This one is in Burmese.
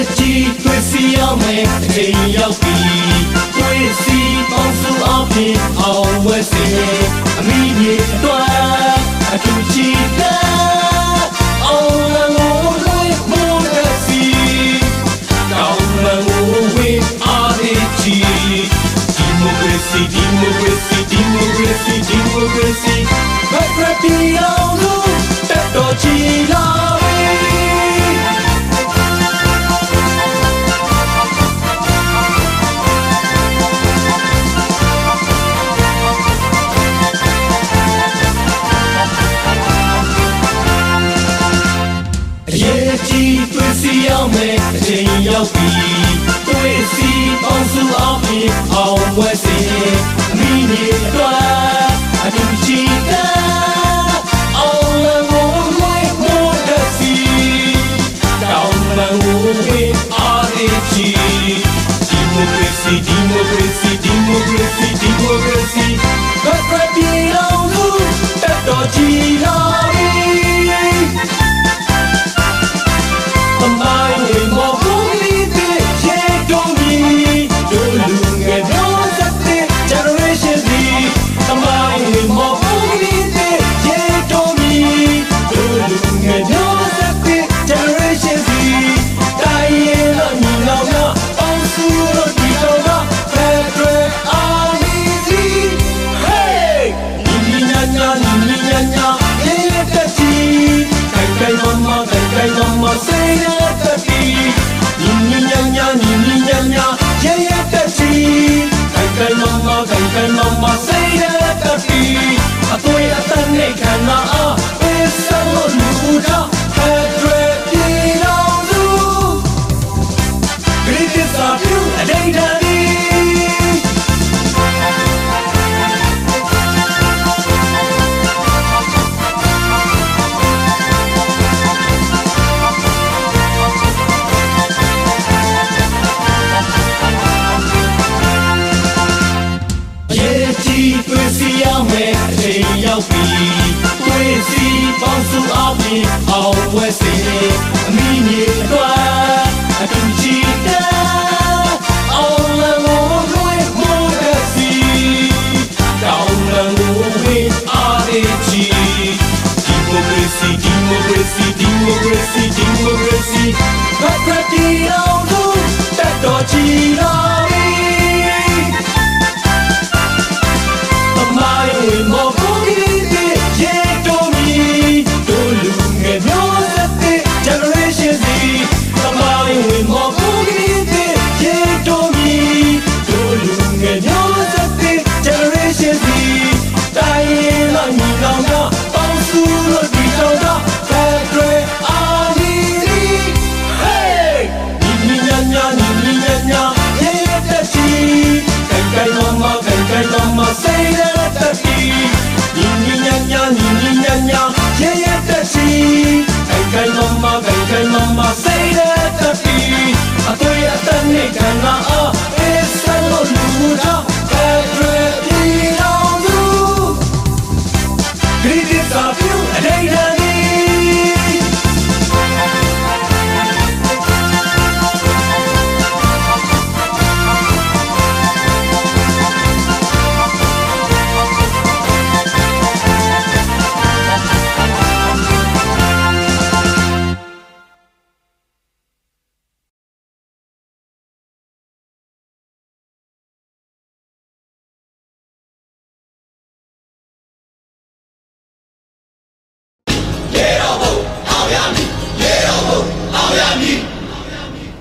တွေ့စီရောက်မယ်အချိန်ရောက်ပြီတွေ့စီပေါင်းစုအောင်ဖြင့်အောင်ဝဲစေအမိမြေအတွက်အတူချီတာအောင်လငိုလွေမိုးရစီကောင်းလငိုဝေအားရချီဒီမိုကရေစီဒီမိုကရေစီဒီမိုကရေစီဒီမိုကရေစီဘက်ရပီအောင်လို့တက်တော်ချီလာ မယ်အချိန်ရောက်ပြီတွေ့စီပေါင်းစုအောင်ပြီး Seguimos Greetings of you, and.